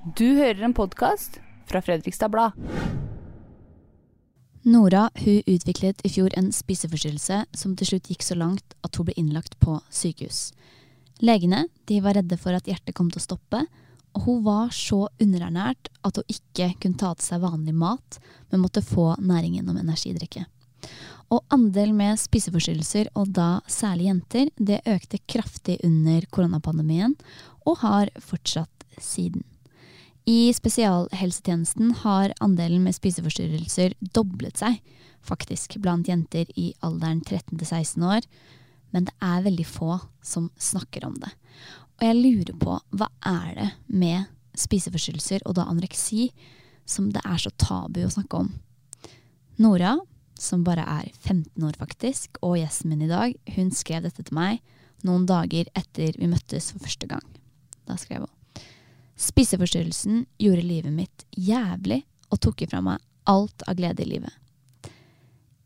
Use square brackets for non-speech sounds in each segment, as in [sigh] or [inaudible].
Du hører en podkast fra Fredrikstad Blad. Nora hun utviklet i fjor en spiseforstyrrelse som til slutt gikk så langt at hun ble innlagt på sykehus. Legene de var redde for at hjertet kom til å stoppe, og hun var så underernært at hun ikke kunne ta til seg vanlig mat, men måtte få næring gjennom energidrikke. Og andel med spiseforstyrrelser, og da særlig jenter, det økte kraftig under koronapandemien, og har fortsatt siden. I spesialhelsetjenesten har andelen med spiseforstyrrelser doblet seg, faktisk, blant jenter i alderen 13 til 16 år, men det er veldig få som snakker om det. Og jeg lurer på, hva er det med spiseforstyrrelser, og da anoreksi, som det er så tabu å snakke om? Nora, som bare er 15 år faktisk, og gjesten min i dag, hun skrev dette til meg noen dager etter vi møttes for første gang. Da skrev hun Spiseforstyrrelsen gjorde livet mitt jævlig og tok ifra meg alt av glede i livet.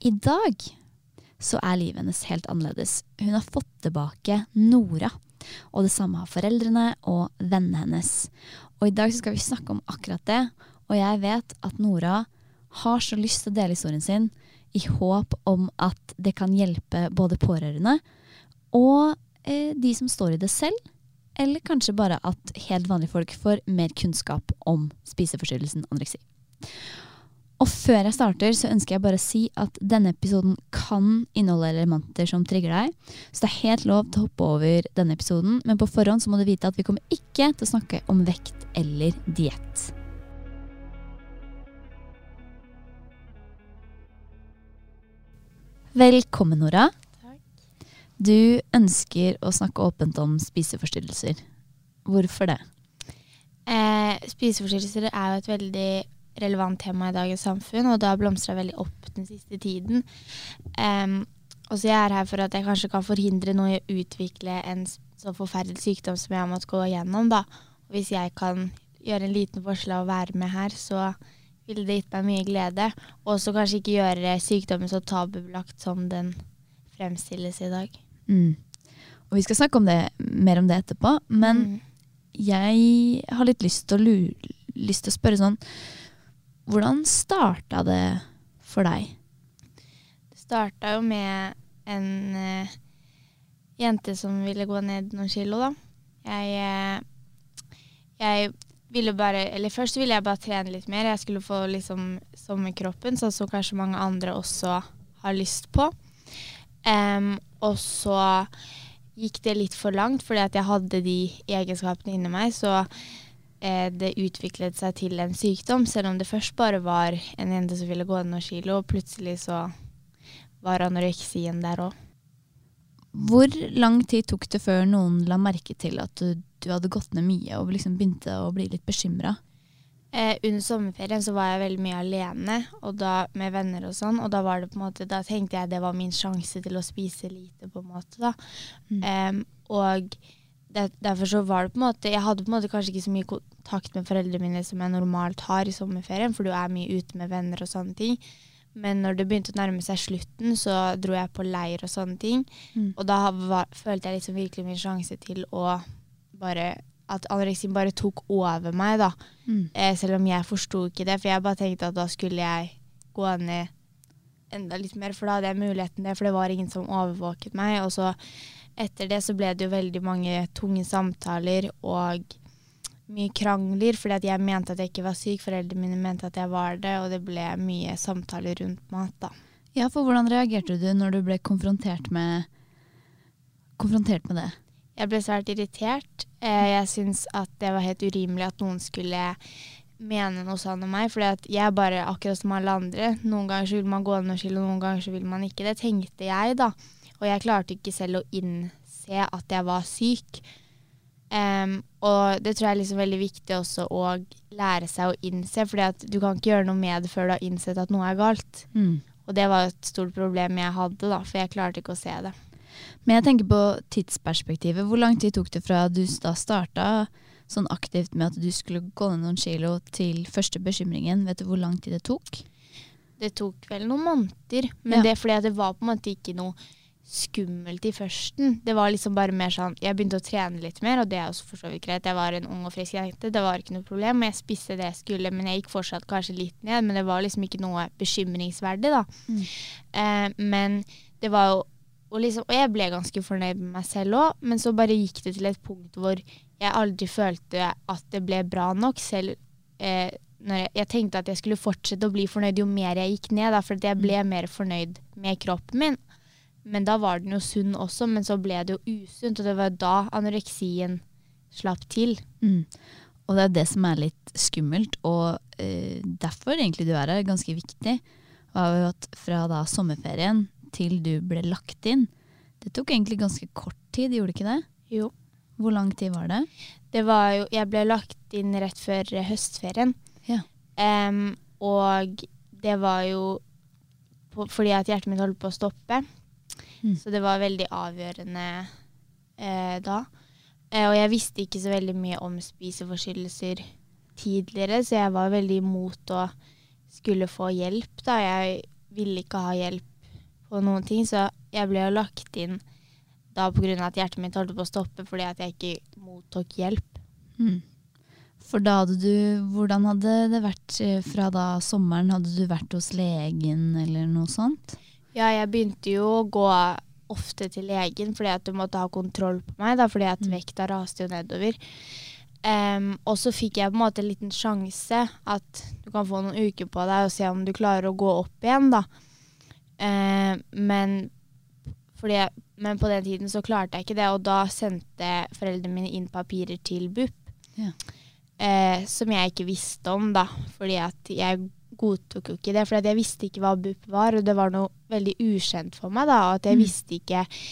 I dag så er livet hennes helt annerledes. Hun har fått tilbake Nora. Og det samme har foreldrene og vennene hennes. Og i dag skal vi snakke om akkurat det. Og jeg vet at Nora har så lyst til å dele historien sin i håp om at det kan hjelpe både pårørende og eh, de som står i det selv. Eller kanskje bare at helt vanlige folk får mer kunnskap om spiseforstyrrelsen anoreksi. Og før jeg starter, så ønsker jeg bare å si at denne episoden kan inneholde elementer som trigger deg. Så det er helt lov til å hoppe over denne episoden, men på forhånd så må du vite at vi kommer ikke til å snakke om vekt eller diett. Velkommen, Nora. Du ønsker å snakke åpent om spiseforstyrrelser. Hvorfor det? Eh, spiseforstyrrelser er jo et veldig relevant tema i dagens samfunn, og det har blomstra veldig opp den siste tiden. Eh, og så jeg er her for at jeg kanskje kan forhindre noe i å utvikle en så forferdelig sykdom som jeg har måttet gå igjennom. da. Og hvis jeg kan gjøre en liten forskjell av å være med her, så ville det gitt meg mye glede. Og også kanskje ikke gjøre sykdommen så tabubelagt som den fremstilles i dag. Mm. Og vi skal snakke om det, mer om det etterpå, men Mm. jeg har litt lyst til, å lyst til å spørre sånn Hvordan starta det for deg? Det starta jo med en uh, jente som ville gå ned noen kilo, da. Jeg, uh, jeg ville bare Eller først ville jeg bare trene litt mer. Jeg skulle få liksom sommerkroppen, sånn som kanskje mange andre også har lyst på. Em, og så gikk det litt for langt, fordi at jeg hadde de egenskapene inni meg. Så eh, det utviklet seg til en sykdom, selv om det først bare var en jente som ville gå ned noen kilo, og plutselig så var anoreksien der òg. Hvor lang tid tok det før noen la merke til at du, du hadde gått ned mye og liksom begynte å bli litt bekymra? Eh, under sommerferien så var jeg veldig mye alene og da, med venner og sånn, og da var det på en måte, da tenkte jeg det var min sjanse til å spise lite, på en måte. da. Mm. Em, og det, derfor så var det på en måte Jeg hadde på en måte kanskje ikke så mye kontakt med foreldrene mine som jeg normalt har i sommerferien, for du er mye ute med venner og sånne ting. Men når det begynte å nærme seg slutten, så dro jeg på leir og sånne ting. Mm. Og da var, følte jeg liksom virkelig min sjanse til å bare At anoreksien bare tok over meg, da. Mm. Eh, selv om jeg forsto ikke det, for jeg bare tenkte at da skulle jeg gå ned enda litt mer, for da hadde jeg muligheten det, for det var ingen som overvåket meg. Og så etter det så ble det jo veldig mange tunge samtaler og mye krangler, fordi at jeg mente at jeg ikke var syk, foreldrene mine mente at jeg var det, og det ble mye samtaler rundt mat, da. Ja, for hvordan reagerte du når du ble konfrontert med, konfrontert med det? Jeg ble svært irritert. Eh, jeg syns at det var helt urimelig at noen skulle mene noe sånn om meg, for jeg er bare akkurat som alle andre. Noen ganger så vil man gå ned noen kilo, noen ganger så vil man ikke. Det tenkte jeg, da. Og jeg klarte ikke selv å innse at jeg var syk. Um, og det tror jeg er liksom veldig viktig også å lære seg å innse, fordi du kan ikke gjøre noe med det før du har innsett at noe er galt. Mm. Og det var et stort problem jeg hadde, da, for jeg klarte ikke å se det. Men jeg tenker på tidsperspektivet. Hvor lang tid tok det fra du da starta sånn aktivt med at du skulle gå ned noen kilo til første bekymringen? Vet du hvor lang tid det tok? Det tok vel noen måneder, men Ja. det er fordi det var på en måte ikke noe skummelt i førsten. Det var liksom bare mer sånn Jeg begynte å trene litt mer, og det er også for så vidt greit. Jeg var en ung og frisk jente, det var ikke noe problem. Og jeg spiste det jeg skulle, men jeg gikk fortsatt kanskje litt ned. Men det var liksom ikke noe bekymringsverdig, da. Eh, men det var jo og, liksom, og jeg ble ganske fornøyd med meg selv òg, men så bare gikk det til et punkt hvor jeg aldri følte at det ble bra nok, selv eh, når jeg, jeg tenkte at jeg skulle fortsette å bli fornøyd jo mer jeg gikk ned, da, for jeg ble mer fornøyd med kroppen min. Men da var den jo sunn også, men så ble det jo usunt, og det var da anoreksien slapp til. Mm. Og det er det som er litt skummelt, og eh, derfor egentlig du er her, ganske viktig, var jo at fra da sommerferien til du ble lagt inn, det tok egentlig ganske kort tid, gjorde det ikke det? Jo. Hvor lang tid var det? Det var jo Jeg ble lagt inn rett før høstferien. Ja. Um, og det var jo på, fordi at hjertet mitt holdt på å stoppe. Mm. Så det var veldig avgjørende eh, da. Eh, og jeg visste ikke så veldig mye om spiseforstyrrelser tidligere, så jeg var veldig imot å skulle få hjelp. da. Jeg ville ikke ha hjelp på noen ting, så jeg ble jo lagt inn da pga. at hjertet mitt holdt på å stoppe fordi at jeg ikke mottok hjelp. Mm. For da hadde du Hvordan hadde det vært eh, fra da sommeren? Hadde du vært hos legen eller noe sånt? Ja, jeg begynte jo å gå ofte til legen fordi at du måtte ha kontroll på meg, da, fordi at vekta raste jo nedover. Um, og så fikk jeg på en måte en liten sjanse at du kan få noen uker på deg og se om du klarer å gå opp igjen, da. Em, men, fordi jeg, men på den tiden så klarte jeg ikke det, og da sendte foreldrene mine inn papirer til BUP. Ja. Eh, som jeg ikke visste om, da. Fordi at jeg godtok jo ikke det. For jeg visste ikke hva BUP var, og det var noe veldig ukjent for meg. da, og At jeg visste ikke eh,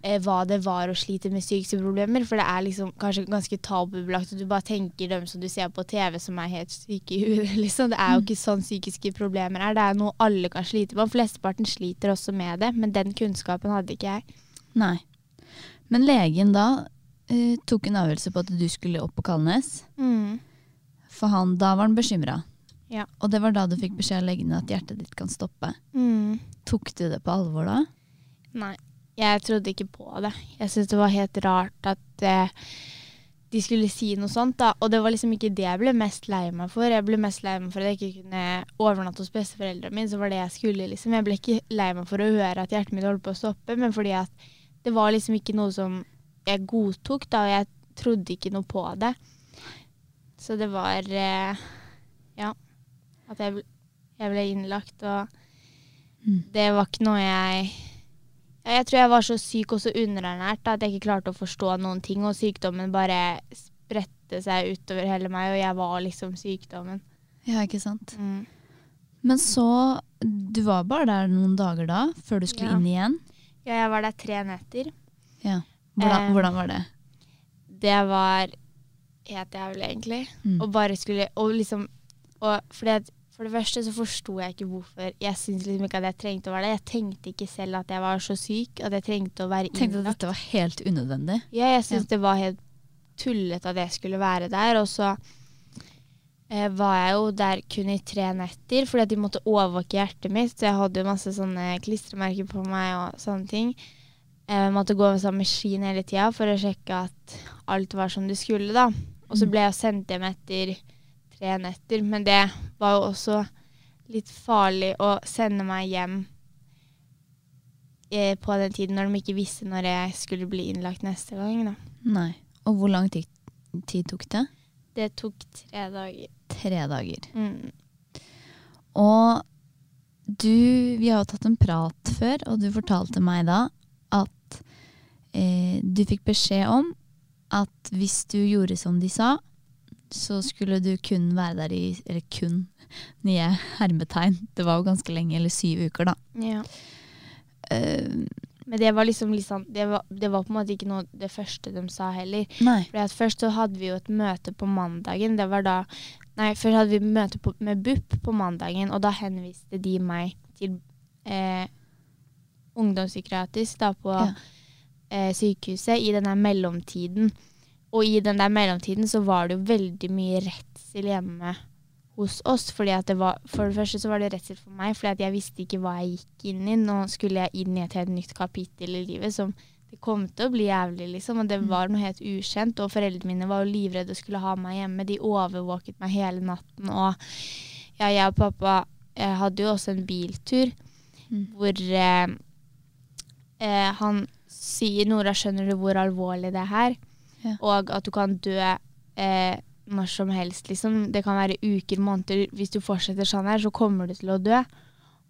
hva det var å slite med psykiske problemer. For det er liksom kanskje ganske tabubelagt, og du bare tenker dem som du ser på TV som er helt syke i huet. [laughs] Liksom. Det er jo ikke sånn psykiske problemer er. Det er noe alle kan slite med. Flesteparten sliter også med det, men den kunnskapen hadde ikke jeg. Nei. Men legen da eh, tok en avgjørelse på at du skulle opp på Kalnes. For han, da var han bekymra. Ja. Og det var da du fikk beskjed av legene at hjertet ditt kan stoppe. Tok du det på alvor da? Nei, jeg trodde ikke på det. Jeg syntes det var helt rart at eh, de skulle si noe sånt. da. Og det var liksom ikke det jeg ble mest lei meg for. Jeg ble mest lei meg for at jeg ikke kunne overnatte hos besteforeldrene mine. Så var det jeg skulle, liksom. Jeg ble ikke lei meg for å høre at hjertet mitt holdt på å stoppe, men fordi at det var liksom ikke noe som jeg godtok, da. Og jeg trodde ikke noe på det. Så det var eh, Ja. At jeg jeg ble innlagt, og det var ikke noe jeg Jeg tror jeg var så syk og så underernært at jeg ikke klarte å forstå noen ting, og sykdommen bare spredte seg utover hele meg, og jeg var liksom sykdommen. Ja, ikke sant? Mm. Men så Du var bare der noen dager da, før du skulle Ja. inn igjen? Ja, jeg var der tre netter. Ja. Hvordan, Eh, hvordan var det? Det var helt jævlig, egentlig. Mm. Og bare skulle Og liksom og fordi at For det første så forsto jeg ikke hvorfor. Jeg syntes liksom ikke at jeg trengte å være der. Jeg tenkte ikke selv at jeg var så syk, at jeg trengte å være innlagt. Tenkte at dette var helt unødvendig. Ja, jeg syntes det var helt tullete at jeg skulle være der. Og så eh, var jeg jo der kun i tre netter, fordi at de måtte overvåke hjertet mitt. Så jeg hadde jo masse sånne klistremerker på meg og sånne ting. Jeg måtte gå med sånn maskin hele tida for å sjekke at alt var som det skulle. da. Og så ble jeg sendt hjem etter tre netter, men det var jo også litt farlig å sende meg hjem eh, på den tiden når de ikke visste når jeg skulle bli innlagt neste gang. da. Nei. Og hvor lang tid, tid tok det? Det tok tre dager. Tre dager. Mm. Og du Vi har jo tatt en prat før, og du fortalte meg da at eh, du fikk beskjed om at hvis du gjorde som de sa, så skulle du kun være der i Eller kun, nye hermetegn. Det var jo ganske lenge, eller syv uker, da. Ja. Uh, Men det var liksom sånn det var, det var på en måte ikke noe det første de sa heller. Nei. Fordi Først så hadde vi jo et møte på mandagen. Det var da Nei, først hadde vi møte på, med BUP på mandagen, og da henviste de meg til eh, ungdomspsykiatrisk da på Ja. eh, sykehuset i denne mellomtiden. Og i den der mellomtiden så var det jo veldig mye redsel hjemme hos oss. fordi at det var, For det første så var det redsel for meg, fordi at jeg visste ikke hva jeg gikk inn i. Nå skulle jeg inn i et helt nytt kapittel i livet som det kom til å bli jævlig, liksom. Og det var noe helt ukjent. Og foreldrene mine var jo livredde og skulle ha meg hjemme. De overvåket meg hele natten. Og ja, jeg og pappa jeg hadde jo også en biltur Mm. hvor eh, eh, han sier 'Nora, skjønner du hvor alvorlig det er her?' Ja. Og at du kan dø eh, når som helst, liksom. Det kan være uker, måneder. Hvis du fortsetter sånn her, så kommer du til å dø.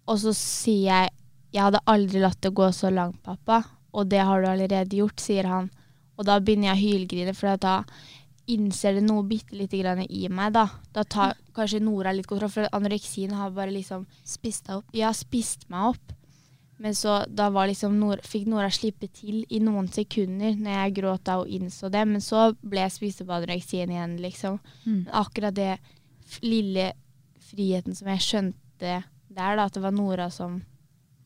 Og så sier jeg 'Jeg hadde aldri latt det gå så langt, pappa', og det har du allerede gjort', sier han. Og da begynner jeg å hylgrine, for da innser det noe bitte lite grann i meg, da. Da tar kanskje Nora litt kontroll, for anoreksien har bare liksom Spist deg opp. ja, spist meg opp. Men så da var liksom Nora, fikk Nora slippe til i noen sekunder når jeg gråt da og innså det. Men så ble av igjen, liksom. Mm. Men akkurat det lille friheten som jeg skjønte der, da, at det var Nora som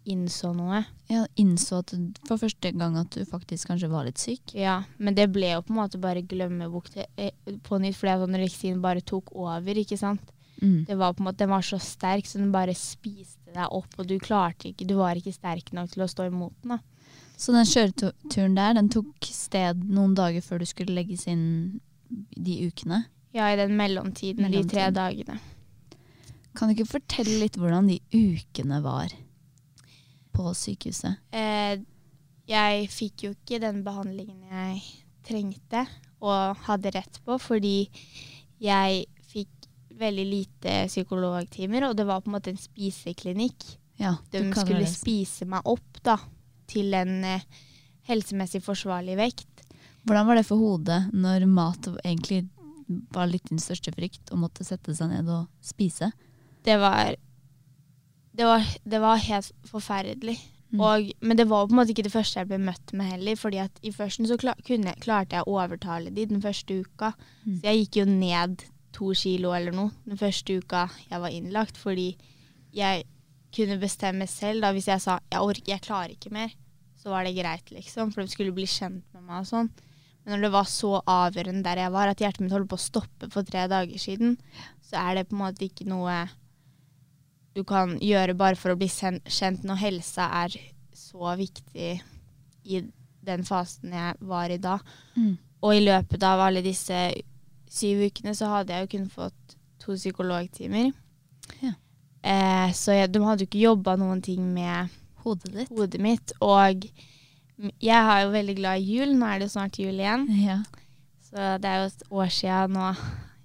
innså noe. Ja, innså at for første gang at du faktisk kanskje var litt syk. Ja, men det ble jo på en måte bare glemmebok eh, på nytt, fordi anoreksien bare tok over, ikke sant. Mm. Det var på en måte, Den var så sterk, så den bare spiste deg opp, og du klarte ikke, du var ikke sterk nok til å stå imot den. da. Så den kjøreturen der, den tok sted noen dager før du skulle legges inn de ukene. Ja, i den mellomtiden, de tre dagene. Kan du ikke fortelle litt hvordan de ukene var på sykehuset? Eh, jeg fikk jo ikke den behandlingen jeg trengte og hadde rett på, fordi jeg veldig lite psykologtimer, og det var på en måte en spiseklinikk. Ja, De skulle det- spise meg opp da, til en eh, helsemessig forsvarlig vekt. Hvordan var det for hodet når mat egentlig var litt din største frykt, og måtte sette seg ned og spise? Det var, det var, det var helt forferdelig. Mm. Og, men det var på en måte ikke det første jeg ble møtt med heller. fordi at i førsten så klar, kunne, klarte jeg å overtale de den første uka. Mm. Så jeg gikk jo ned to kilo eller noe den første uka jeg var innlagt. Fordi jeg kunne bestemme selv. da Hvis jeg sa jeg orker, jeg klarer ikke mer, så var det greit, liksom. For de skulle bli kjent med meg og sånn. Men når det var så avgjørende der jeg var, at hjertet mitt holdt på å stoppe for tre dager siden, så er det på en måte ikke noe du kan gjøre bare for å bli kjent når helsa er så viktig i den fasen jeg var i da. Mm. Og i løpet av alle disse syv ukene så hadde jeg jo kun fått to psykologtimer. Ja. Eh, så jeg, de hadde jo ikke jobba noen ting med Hodet ditt? hodet mitt. Og jeg er jo veldig glad i jul. Nå er det jo snart jul igjen. Ja, Så det er jo et år siden nå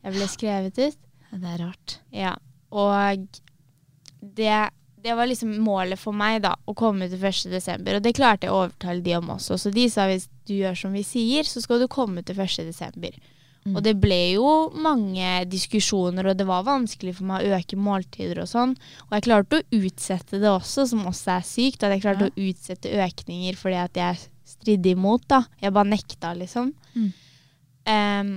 jeg ble skrevet ut. det er rart. Ja, og det, det var liksom målet for meg da, å komme til 1. desember, og det klarte jeg å overtale de om også. Så de sa hvis du gjør som vi sier, så skal du komme til 1. Mm. Og det ble jo mange diskusjoner, og det var vanskelig for meg å øke måltider og sånn. Og jeg klarte å utsette det også, som også er sykt. At jeg klarte Ja. å utsette økninger fordi at jeg stridde imot, da. Jeg bare nekta, liksom. Mm. Um,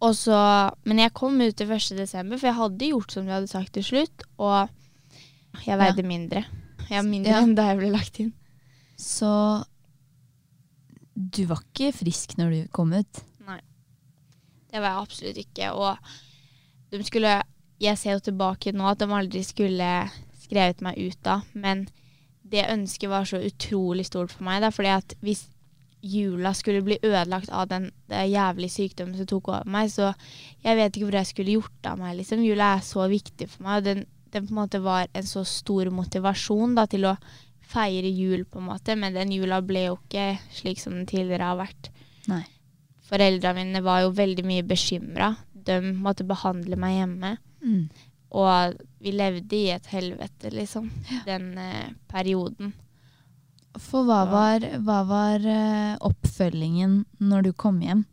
og så, men jeg kom ut til 1. desember, for jeg hadde gjort som de hadde sagt til slutt, og jeg veide mindre. Jeg er mindre Ja. enn da jeg ble lagt inn. Så du var ikke frisk når du kom ut? Det var jeg absolutt ikke. Og de skulle Jeg ser jo tilbake nå at de aldri skulle skrevet meg ut da, men det ønsket var så utrolig stort for meg. da, fordi at hvis jula skulle bli ødelagt av den den jævlige sykdommen som tok over meg, så jeg vet ikke hvor jeg skulle gjort av meg. liksom. Jula er så viktig for meg, og den, den på en måte var en så stor motivasjon da, til å feire jul, på en måte, men den jula ble jo ikke slik som den tidligere har vært. Nei. Foreldrene mine var jo veldig mye bekymra. De måtte behandle meg hjemme. Mm. Og vi levde i et helvete, liksom, den eh, perioden. For hva var, hva var eh, oppfølgingen når du kom hjem?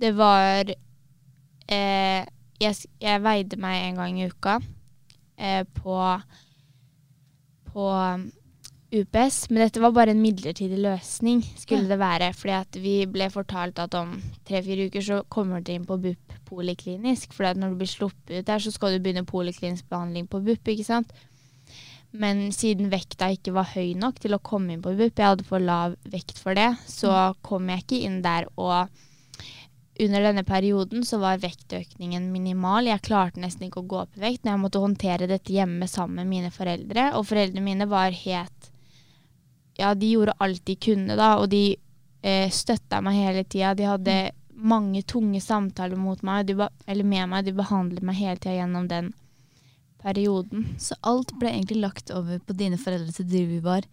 Det var eh, jeg, jeg veide meg en gang i uka eh, på, på UPS, men dette var bare en midlertidig løsning, skulle det være. Fordi vi ble fortalt at om tre-fire uker så kommer du inn på BUP poliklinisk. For når du blir sluppet ut der, så skal du begynne poliklinisk behandling på BUP, ikke sant. Men siden vekta ikke var høy nok til å komme inn på BUP, jeg hadde for lav vekt for det, så kom jeg ikke inn der. Og under denne perioden så var vektøkningen minimal. Jeg klarte nesten ikke å gå opp i vekt når jeg måtte håndtere dette hjemme sammen med mine foreldre. Og foreldrene mine var helt ja, de gjorde alt de kunne, da, og de eh, støtta meg hele tida. De hadde mange tunge samtaler mot meg, de, eller med meg. De behandlet meg hele tida gjennom den perioden. Så alt ble egentlig lagt over på dine foreldre til du var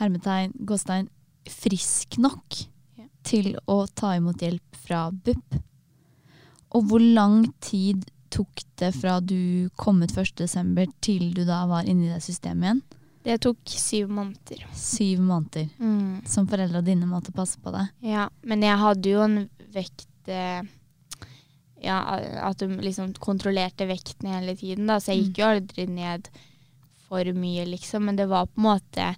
hermetegn, gåstein, frisk nok ja. til å ta imot hjelp fra BUP? Og hvor lang tid tok det fra du kom ut 1.12. til du da var inne i det systemet igjen? Det tok syv måneder. Syv måneder. Mm. Som foreldra dine måtte passe på deg. Ja, men jeg hadde jo en vekt eh, Ja, at du liksom kontrollerte vekten hele tiden, da. Så jeg gikk jo aldri ned for mye, liksom. Men det var på en måte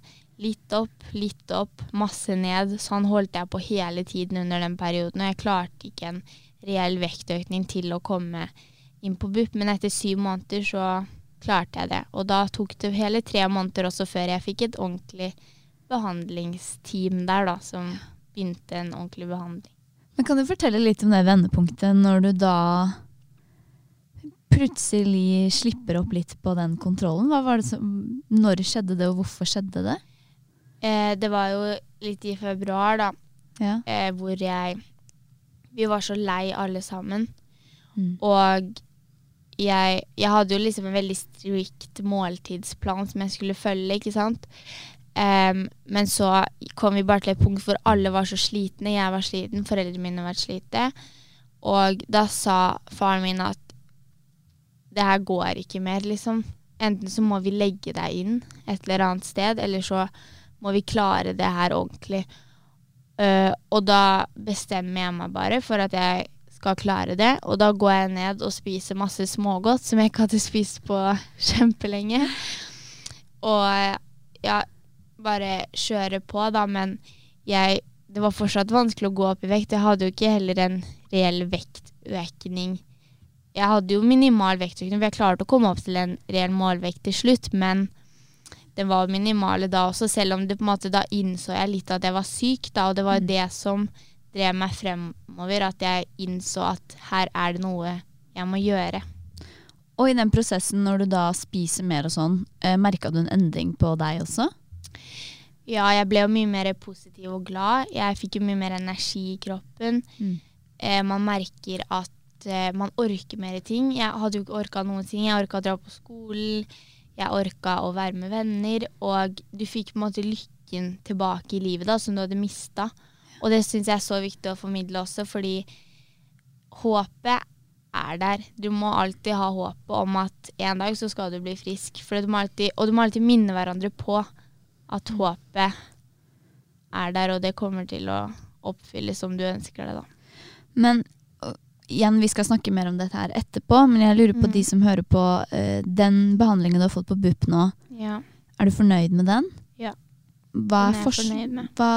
litt opp, litt opp, masse ned. Sånn holdt jeg på hele tiden under den perioden. Og jeg klarte ikke en reell vektøkning til å komme inn på BUP. Men etter syv måneder så klarte jeg det. Og da tok det hele tre måneder også før jeg fikk et ordentlig behandlingsteam der, da, som begynte en ordentlig behandling. Men Kan du fortelle litt om det vendepunktet når du da plutselig slipper opp litt på den kontrollen? Hva var det som, når skjedde det, og hvorfor skjedde det? Eh, det var jo litt i februar, da, ja. eh, hvor jeg Vi var så lei alle sammen. Mm. Og jeg, jeg, hadde jo liksom en veldig strikt måltidsplan som jeg skulle følge, ikke sant. Um, men så kom vi bare til et punkt hvor alle var så slitne. Jeg var sliten, foreldrene mine var slitne. Og da sa faren min at det her går ikke mer, liksom. Enten så må vi legge deg inn et eller annet sted, eller så må vi klare det her ordentlig. Uh, og da bestemmer jeg meg bare for at jeg skal klare det. Og da går jeg ned og spiser masse smågodt som jeg ikke hadde spist på [laughs] kjempelenge. Og ja, bare kjøre på, da. Men jeg Det var fortsatt vanskelig å gå opp i vekt. Jeg hadde jo ikke heller en reell vektøkning. Jeg hadde jo minimal vektøkning, for jeg klarte å komme opp til en reell målvekt til slutt, men den var minimale da også, selv om det på en måte da innså jeg litt at jeg var syk, da, og det var mm. det som drev meg fremover, at jeg innså at her er det noe jeg må gjøre. Og i den prosessen, når du da spiser mer og sånn, eh, merka du en endring på deg også? Ja, jeg ble jo mye mer positiv og glad. Jeg fikk jo mye mer energi i kroppen. Mm. Eh, man merker at eh, man orker mer ting. Jeg hadde jo ikke orka noen ting. Jeg orka å dra på skolen, jeg orka å være med venner, og du fikk på en måte lykken tilbake i livet da, som du hadde mista. Og det syns jeg er så viktig å formidle også, fordi håpet er der. Du må alltid ha håpet om at en dag så skal du bli frisk. Du alltid, og du må alltid minne hverandre på at håpet er der, og det kommer til å oppfylles som du ønsker det, da. Men igjen, vi skal snakke mer om dette her etterpå, men jeg lurer på mm. de som hører på uh, den behandlingen du har fått på BUP nå. Ja. Er du fornøyd med den? Ja. Hva er, er fornøyd med. Hva,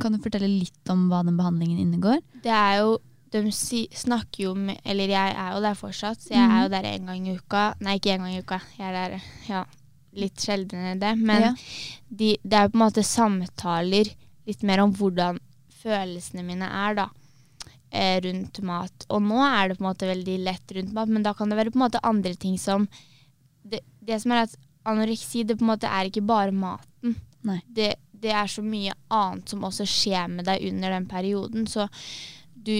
kan du fortelle litt om hva den behandlingen innegår? Det er jo de snakker jo med Eller jeg er jo der fortsatt, så jeg mm. er jo mhm. der en gang i uka. Nei, ikke en gang i uka. Jeg er der ja, litt sjeldnere enn det. Men ja. de, det er på en måte samtaler litt mer om hvordan følelsene mine er, da. Eh, rundt mat. Og nå er det på en måte veldig lett rundt mat, men da kan det være på en måte andre ting som Det, det som er at anoreksi, det på en måte er ikke bare maten. Det, det er så mye annet som også skjer med deg under den perioden. Så du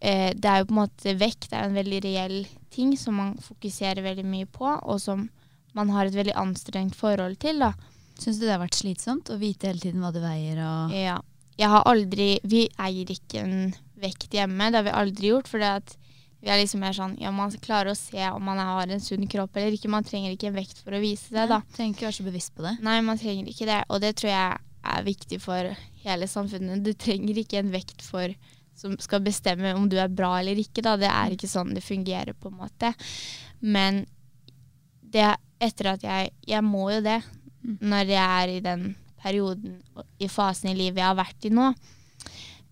eh, Det er jo på en måte vekt. Er en veldig reell ting som man fokuserer veldig mye på, og som man har et veldig anstrengt forhold til. da. Syns du det har vært slitsomt å vite hele tiden hva du veier og Ja. Jeg har aldri Vi eier ikke en vekt hjemme. Det har vi aldri gjort. For vi er liksom mer sånn Ja, man klarer å se om man har en sunn kropp eller ikke. Man trenger ikke en vekt for å vise det, da. Trenger ikke være så bevisst på det. Nei, man trenger ikke det. Og det tror jeg er viktig for hele samfunnet. Du trenger ikke en vekt for, som skal bestemme om du er bra eller ikke. Da. Det er ikke sånn det fungerer, på en måte. Men det, etter at jeg Jeg må jo det. når jeg er i den perioden, i fasen i livet jeg har vært i nå.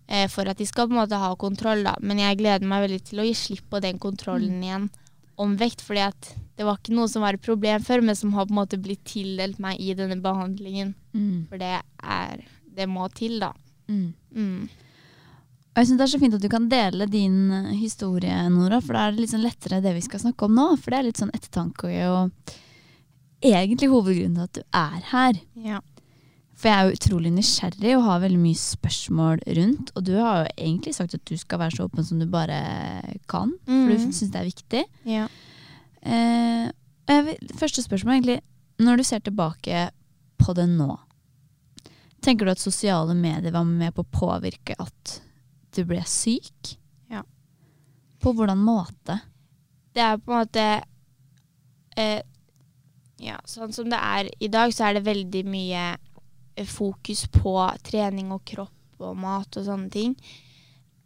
Eh, for at de skal på en måte ha kontroll, da. Men jeg gleder meg veldig til å gi slipp på den kontrollen igjen om vekt. fordi at det var ikke noe som var et problem før, men som har på en måte blitt tildelt meg i denne behandlingen. Mm. For det er Det må til, da. Mm. Mm. Og jeg synes Det er så fint at du kan dele din eh, historie, Nora, for da er det litt sånn lettere det vi skal snakke om nå. For det er litt sånn ettertanke og egentlig hovedgrunnen til at du er her. Ja. For jeg er jo utrolig nysgjerrig og har veldig mye spørsmål rundt. Og du har jo egentlig sagt at du skal være så åpen som du bare kan, for du Mhm. syns det er viktig. ja. Eh, vil, første spørsmål er egentlig, når du ser tilbake på det nå, tenker du at sosiale medier var med på å påvirke at du ble syk? Ja. På hvordan måte? det er på en måte eh, Ja, sånn som det er i dag, så er det veldig mye fokus på trening og kropp og mat og sånne ting.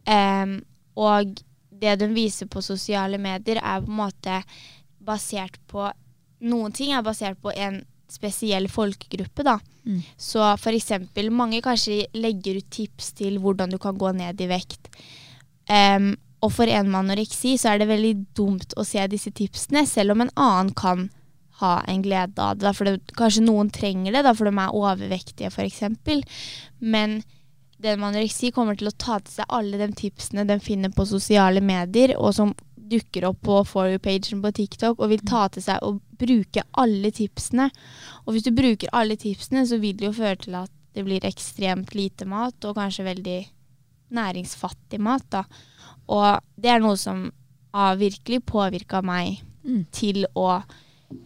Um, og det de viser på sosiale medier, er på en måte basert på Noen ting er basert på en spesiell folkegruppe, da. Mm. Så eksempel, mange kanskje legger ut tips til hvordan du kan gå ned i vekt. Um, og for en med anoreksi så er det veldig dumt å se disse tipsene, selv om en annen kan ha en glede av det. For det, kanskje noen trenger det, da, for de er overvektige f.eks. Men den med anoreksi kommer til å ta til seg alle de tipsene de finner på sosiale medier, og som dukker opp på For you-pagen på TikTok, og vil ta til seg og bruke alle tipsene. Og hvis du bruker alle tipsene, så vil det jo føre til at det blir ekstremt lite mat, og kanskje veldig næringsfattig mat. da. Og det er noe som har virkelig påvirka meg Mm. til å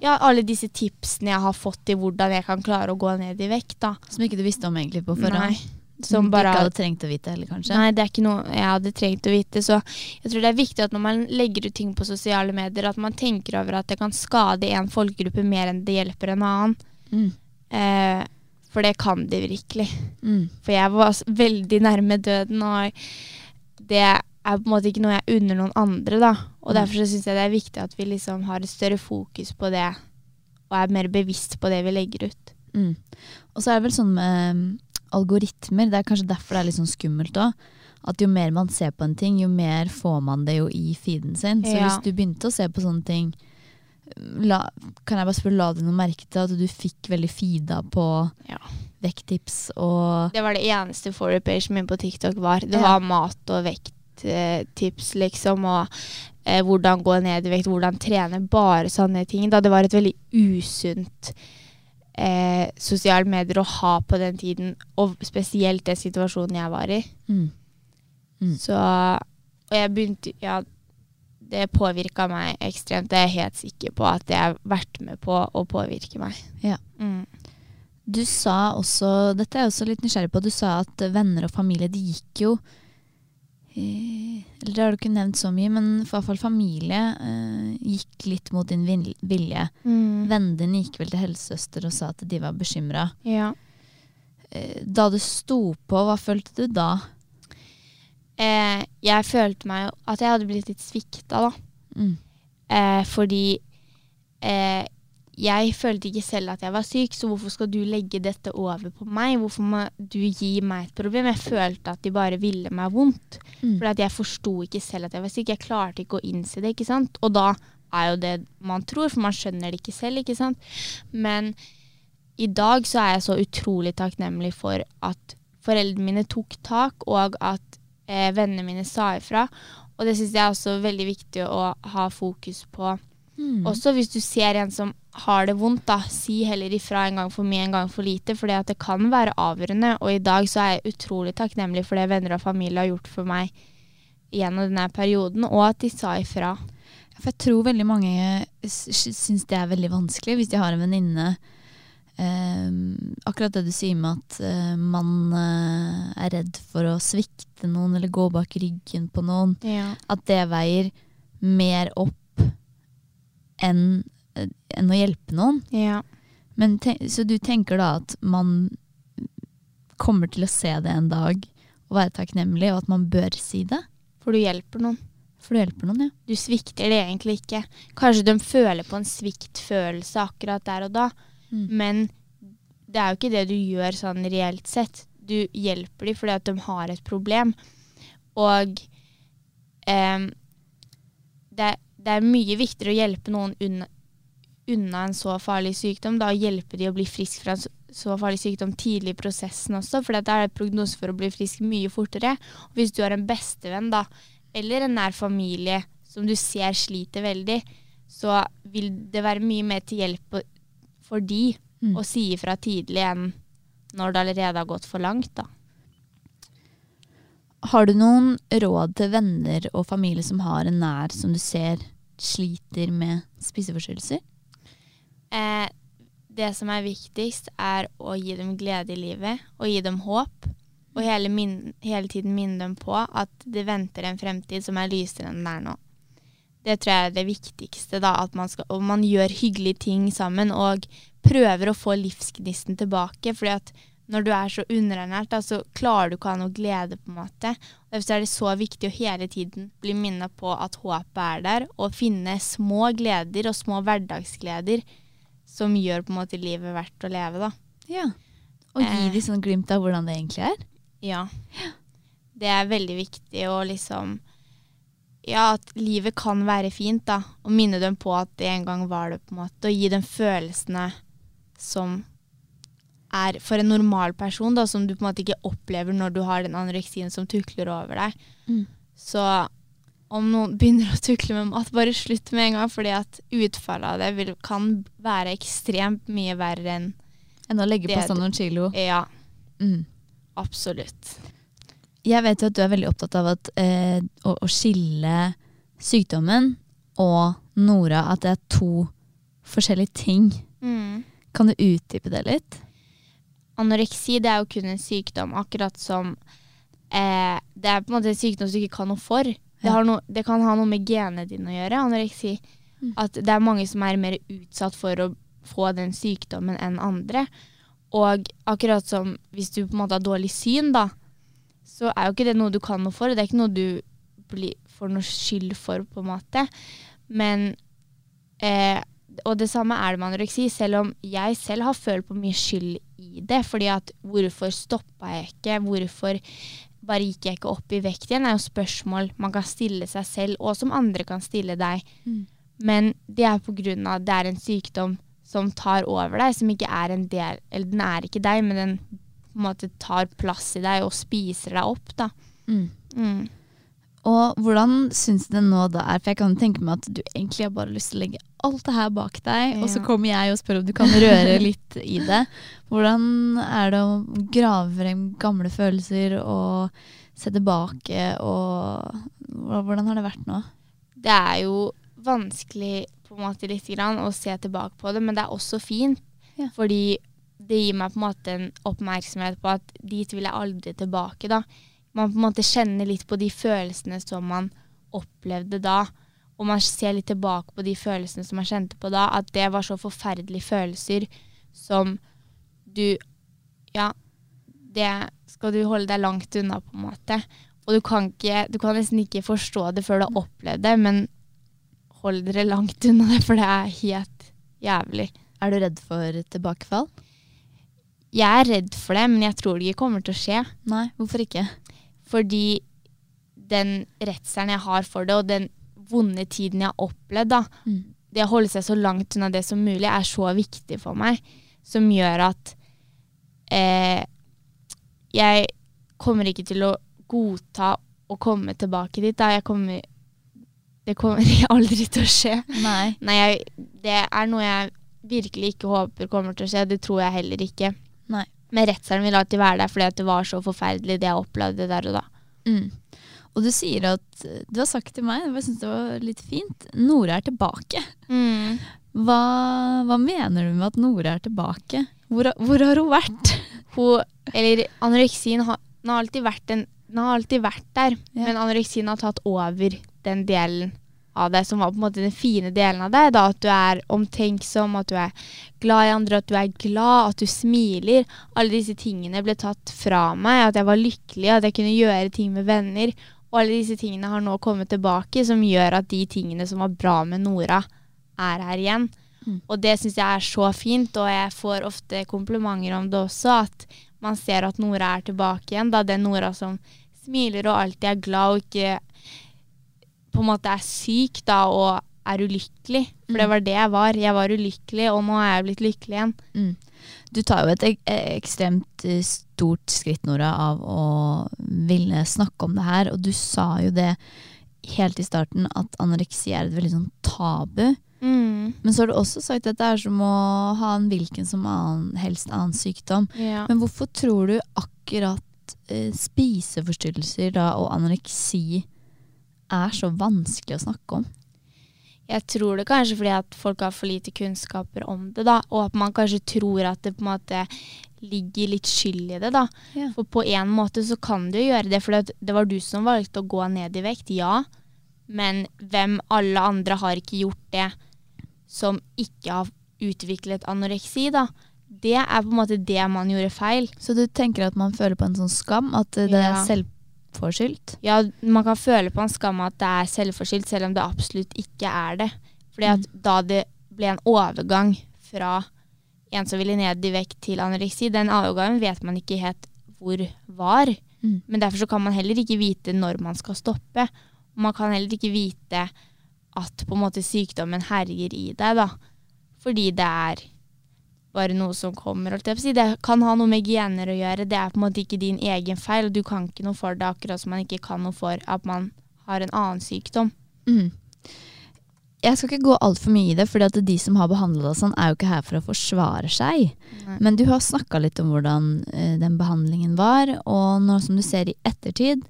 Ja, alle disse tipsene jeg har fått til hvordan jeg kan klare å gå ned i vekt, da. Som ikke du visste om egentlig på forhånd? Nei. Som Som du bare ikke hadde trengt å vite heller, kanskje? Nei, det er ikke noe jeg hadde trengt å vite. Så jeg tror det er viktig at når man legger ut ting på sosiale medier, at man tenker over at det kan skade en folkegruppe mer enn det hjelper en annen. Mm. Eh, for det kan det virkelig. Mm. For jeg var veldig nærme døden, og det er på en måte ikke noe jeg unner noen andre, da. Og Mm. derfor syns jeg det er viktig at vi liksom har et større fokus på det, og er mer bevisst på det vi legger ut. Mm. Og så er det vel sånn med um, algoritmer, det er kanskje derfor det er litt sånn skummelt òg. At jo mer man ser på en ting, jo mer får man det jo i feeden sin. Så Ja. hvis du begynte å se på sånne ting, la, kan jeg bare spørre, la du noe merke til at du fikk veldig feeda på Ja. vekttips og Det var det eneste forward pagen min på TikTok var. Det Ja. var mat og vekttips, liksom, og eh, hvordan gå ned i vekt, hvordan trene. Bare sånne ting. Da det var et veldig usunt eh, sosiale medier å ha på den tiden, og spesielt den situasjonen jeg var i. mm. Mm. Så Og jeg begynte Ja, det påvirka meg ekstremt. Det er jeg helt sikker på at jeg har vært med på å påvirke meg. Ja. Mm. Du sa også, dette er jeg også litt nysgjerrig på, du sa at venner og familie, de gikk jo eh, Eller det har du ikke nevnt så mye, men i hvert fall familie eh, gikk litt mot din vilje. Mm. Vennene dine gikk vel til helsesøster og sa at de var bekymra. Ja. Da du sto på, hva følte du da? Eh, jeg følte meg at jeg hadde blitt litt svikta, da. Mm. Eh, fordi eh, jeg følte ikke selv at jeg var syk, så hvorfor skal du legge dette over på meg? Hvorfor må du gi meg et problem? Jeg følte at de bare ville meg vondt. Mm. For jeg forsto ikke selv at jeg var syk. Jeg klarte ikke å innse det, ikke sant. Og da er jo det man tror, for man skjønner det ikke selv, ikke sant. Men i dag så er jeg så utrolig takknemlig for at foreldrene mine tok tak, og at eh, vennene mine sa ifra. Og det syns jeg er også veldig viktig å ha fokus på. Mm. Også hvis du ser en som har det vondt, da, si heller ifra en gang for mye, en gang for lite, for det kan være avgjørende. Og i dag så er jeg utrolig takknemlig for det venner og familie har gjort for meg gjennom denne perioden, og at de sa ifra. For jeg tror veldig mange syns det er veldig vanskelig hvis de har en venninne eh, Akkurat det du sier med at eh, man eh, er redd for å svikte noen eller gå bak ryggen på noen. Ja. At det veier mer opp enn eh, enn å hjelpe noen. ja. Men te så du tenker da at man kommer til å se det en dag og være takknemlig, og at man bør si det? For du hjelper noen. For du hjelper noen, ja. Du svikter det egentlig ikke. Kanskje de føler på en sviktfølelse akkurat der og da, Mm. men det er jo ikke det du gjør sånn reelt sett. Du hjelper dem fordi at de har et problem. Og eh, det, det er mye viktigere å hjelpe noen unna, unna en så farlig sykdom. Da hjelpe de å bli frisk fra en så- så farlig sykdom tidlig i prosessen også, for da er det prognose for å bli frisk mye fortere. Og hvis du har en bestevenn da, eller en nær familie som du ser sliter veldig, så vil det være mye mer til hjelp for de Mm. å si ifra tidlig enn når det allerede har gått for langt. da. Har du noen råd til venner og familie som har en nær som du ser sliter med spiseforstyrrelser? Eh, det som er viktigst, er å gi dem glede i livet og gi dem håp. Og hele, min hele tiden minne dem på at det venter en fremtid som er lysere enn den er nå. Det tror jeg er det viktigste. da, at man, skal, og man gjør hyggelige ting sammen og prøver å få livsgnisten tilbake. fordi at når du er så underernært, da, så klarer du ikke å ha noe glede. på en måte. Derfor er det så viktig å hele tiden bli minnet på at håpet er der, og finne små gleder og små hverdagsgleder som gjør på en måte livet verdt å leve. da. Ja. Og gi Eh. de sånn glimt av hvordan det egentlig er? Ja. Det er veldig viktig å liksom Ja, at livet kan være fint, da. Og minne dem på at det en gang var det, på en måte. Og gi dem følelsene som er for en normal person, da, som du på en måte ikke opplever når du har den anoreksien som tukler over deg. Mm. Så om noen begynner å tukle med mat, bare slutt med en gang, fordi at utfallet av det vil, kan være ekstremt mye verre enn Enn å legge på seg noen kilo? Ja, Mm. absolutt. Jeg vet jo at du er veldig opptatt av at, eh, å, å skille sykdommen og Nora, at det er to forskjellige ting. Mm. Kan du utdype det litt? Anoreksi det er jo kun en sykdom, akkurat som eh, Det er på en måte en sykdom som du ikke kan noe for. Det, har no, det kan ha noe med genene dine å gjøre, anoreksi. Mm. At det er mange som er mer utsatt for å få den sykdommen enn andre. Og akkurat som hvis du på en måte har dårlig syn, da, så er jo ikke det noe du kan noe for. Det er ikke noe du blir, får noe skyld for, på en måte. Men eh, Og det samme er det med anoreksi, selv om jeg selv har følt på mye skyld i det. fordi at hvorfor stoppa jeg ikke? Hvorfor bare gikk jeg ikke opp i vekt igjen? er jo spørsmål man kan stille seg selv, og som andre kan stille deg. Mm. Men det er på grunn av at det er en sykdom som tar over deg, som ikke er en del Eller den er ikke deg, men den på en måte tar plass i deg og spiser deg opp, da. Mm. Mm. Og hvordan syns du det nå da er? For jeg kan tenke meg at du egentlig har bare lyst til å legge alt det her bak deg, og så kommer jeg og spør om du kan røre [laughs] litt i det. Hvordan er det å grave frem gamle følelser og se tilbake, og hvordan har det vært nå? Det er jo vanskelig på en måte litt grann å se tilbake på det, men det er også fint. Ja. Fordi det gir meg på en måte en oppmerksomhet på at dit vil jeg aldri tilbake. da. Man på en måte kjenner litt på de følelsene som man opplevde da. Og man ser litt tilbake på de følelsene som man kjente på da. At det var så forferdelige følelser som du Ja, det skal du holde deg langt unna, på en måte. Og du kan, ikke, du kan nesten ikke forstå det før du har opplevd det, men hold dere langt unna det, for det er helt jævlig. Er du redd for tilbakefall? Jeg er redd for det, men jeg tror det ikke kommer til å skje. Nei, hvorfor ikke? Fordi den redselen jeg har for det, og den vonde tiden jeg har opplevd, da, Mm. det å holde seg så langt unna det som mulig, er så viktig for meg. Som gjør at eh, jeg kommer ikke til å godta å komme tilbake dit. Da. Jeg kommer, det kommer [laughs] aldri til å skje. Nei. Nei, jeg, det er noe jeg virkelig ikke håper kommer til å skje. Det tror jeg heller ikke. Nei. Men redselen vil alltid være der fordi det var så forferdelig det jeg opplevde der og da. Mm. Og du sier at Du har sagt til meg, jeg syns det var litt fint, Nora er tilbake. Hva, hva mener du med at Nora er tilbake? Hvor, hvor har hun vært? [laughs] Hun, eller anoreksien har, har alltid vært, en, har alltid vært der, Ja. men anoreksien har tatt over den delen av det, som var på en måte den fine delen av deg. Da, at du er omtenksom, at du er glad i andre, at du er glad, at du smiler. Alle disse tingene ble tatt fra meg. At jeg var lykkelig, at jeg kunne gjøre ting med venner. Og alle disse tingene har nå kommet tilbake, som gjør at de tingene som var bra med Nora, er her igjen. Mm. Og det syns jeg er så fint, og jeg får ofte komplimenter om det også, at man ser at Nora er tilbake igjen. Da den Nora som smiler og alltid er glad og ikke på en måte er syk da, og er ulykkelig. For det Mm. var det jeg var. Jeg var ulykkelig, og nå er jeg blitt lykkelig igjen. Mm. Du tar jo et ek ekstremt eh, stort skritt, Nora, av å ville snakke om det her. Og du sa jo det helt i starten, at anoreksi er et veldig sånn tabu. Mm. Men så har du også sagt at det er som å ha en hvilken som annen, helst annen sykdom. Ja. Men hvorfor tror du akkurat eh, spiseforstyrrelser da, og anoreksi er så vanskelig å snakke om? Jeg tror det kanskje fordi at folk har for lite kunnskaper om det, da. Og at man kanskje tror at det på en måte ligger litt skyld i det, da. Ja. For på en måte så kan du jo gjøre det, for det var du som valgte å gå ned i vekt, ja. Men hvem alle andre har ikke gjort det som ikke har utviklet anoreksi, da. Det er på en måte det man gjorde feil. Så du tenker at man føler på en sånn skam? At det det er Ja. Selvforskyldt? Ja, man kan føle på en skam at det er selvforskyldt, selv om det absolutt ikke er det. Fordi at da det ble en overgang fra en som ville ned i vekt til anoreksi, den overgangen vet man ikke helt hvor var. Mm. Men derfor så kan man heller ikke vite når man skal stoppe. Og man kan heller ikke vite at på en måte sykdommen herjer i deg, da. Fordi det er bare noe som kommer. Det kan ha noe med gener å gjøre. Det er på en måte ikke din egen feil, du kan ikke noe for det, akkurat som man ikke kan noe for at man har en annen sykdom. Mm. Jeg skal ikke gå altfor mye i det, for de som har behandla deg sånn, er jo ikke her for å forsvare seg. Nei. Men du har snakka litt om hvordan eh, den behandlingen var, og nå som du ser i ettertid,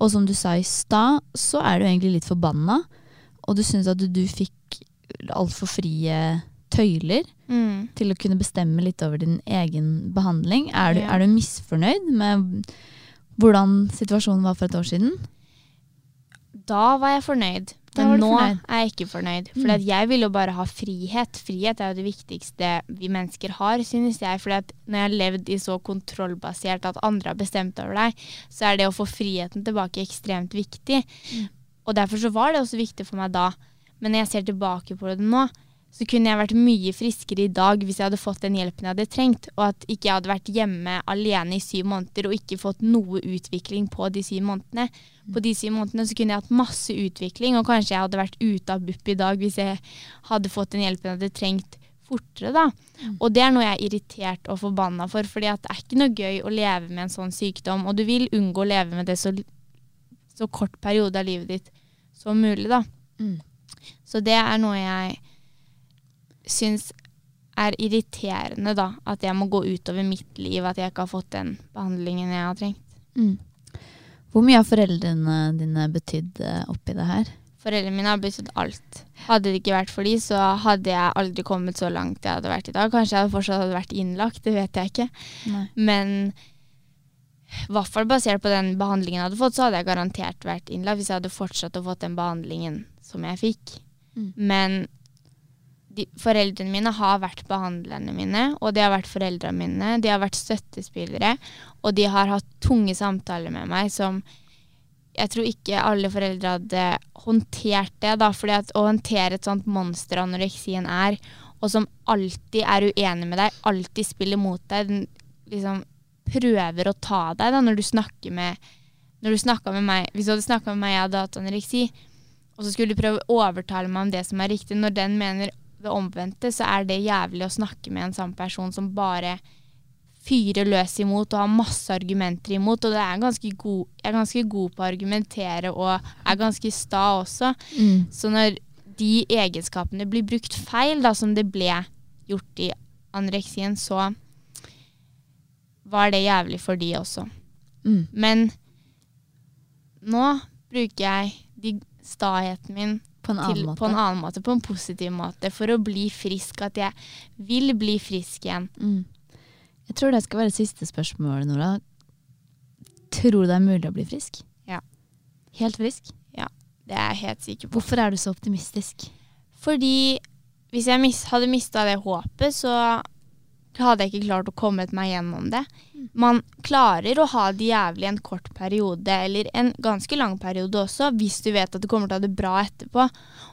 og som du sa i stad, så er du egentlig litt forbanna. Og du syns at du, du fikk altfor frie tøyler Mm. til å kunne bestemme litt over din egen behandling. Er du, Ja. er du misfornøyd med hvordan situasjonen var for et år siden? Da var jeg fornøyd. Men nå fornøyd. er jeg ikke fornøyd. For Mm. jeg vil jo bare ha frihet. Frihet er jo det viktigste vi mennesker har, synes jeg. For når jeg har levd i så kontrollbasert at andre har bestemt over deg, så er det å få friheten tilbake ekstremt viktig. Mm. Og derfor så var det også viktig for meg da. Men når jeg ser tilbake på det nå, så kunne jeg vært mye friskere i dag hvis jeg hadde fått den hjelpen jeg hadde trengt, og at ikke jeg hadde vært hjemme alene i syv måneder og ikke fått noe utvikling på de syv månedene. På de syv månedene så kunne jeg hatt masse utvikling, og kanskje jeg hadde vært ute av BUP i dag hvis jeg hadde fått den hjelpen jeg hadde trengt fortere, da. Og det er noe jeg er irritert og forbanna for, fordi at det er ikke noe gøy å leve med en sånn sykdom, og du vil unngå å leve med det så, så kort periode av livet ditt som mulig, da. Mm. Så det er noe jeg syns er irriterende, da. At jeg må gå utover mitt liv, at jeg ikke har fått den behandlingen jeg har trengt. Mm. Hvor mye har foreldrene dine betydd eh, oppi det her? Foreldrene mine har betydd alt. Hadde det ikke vært for de, så hadde jeg aldri kommet så langt jeg hadde vært i dag. Kanskje jeg fortsatt hadde vært innlagt, det vet jeg ikke. Nei. Men i hvert fall basert på den behandlingen jeg hadde fått, så hadde jeg garantert vært innlagt hvis jeg hadde fortsatt å fått den behandlingen som jeg fikk. Mm. Men de, foreldrene mine har vært behandlerne mine, og de har vært foreldrene mine. De har vært støttespillere, og de har hatt tunge samtaler med meg som jeg tror ikke alle foreldre hadde håndtert det, da, fordi å håndtere et sånt monster anoreksien er, og som alltid er uenig med deg, alltid spiller mot deg, den liksom prøver å ta deg da, når du snakker med når du med meg, Hvis du hadde snakka med meg jeg hadde hatt anoreksi, og så skulle du prøve å overtale meg om det som er riktig, når den mener det omvendte, så er det jævlig å snakke med en samme person som bare fyrer løs imot og har masse argumenter imot. Og det er god, jeg er ganske god på å argumentere og er ganske sta også. Mm. Så når de egenskapene blir brukt feil, da, som det ble gjort i anoreksien, så var det jævlig for de også. Mm. Men nå bruker jeg de staheten min På en annen til, måte. på en annen måte, på en positiv måte, for å bli frisk. At jeg vil bli frisk igjen. Mm. Jeg tror det skal være siste spørsmål, Nora. Tror du det er mulig å bli frisk? Ja. Helt frisk? Ja. Det er jeg helt sikker på. Hvorfor er du så optimistisk? Fordi hvis jeg mis hadde mista det håpet, så hadde jeg ikke klart å komme meg gjennom det. Mm. man klarer å ha det jævlig en kort periode, eller en ganske lang periode også, hvis du vet at du kommer til å ha det bra etterpå.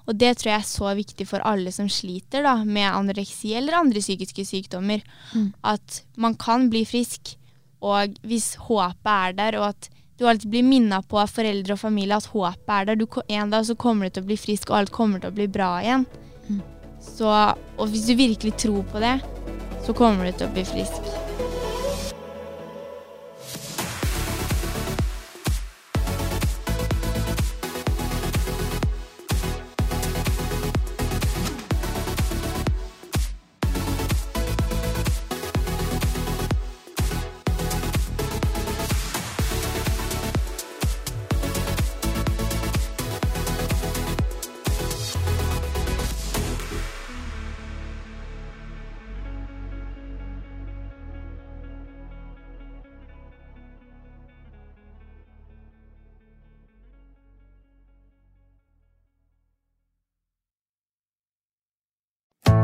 Og det tror jeg er så viktig for alle som sliter da, med anoreksi eller andre psykiske sykdommer. At man kan bli frisk, og hvis håpet er der, og at du alltid blir minna på av foreldre og familie at håpet er der. Du, en dag så kommer du til å bli frisk, og alt kommer til å bli bra igjen. Så, og hvis du virkelig tror på det, så kommer du til å bli frisk.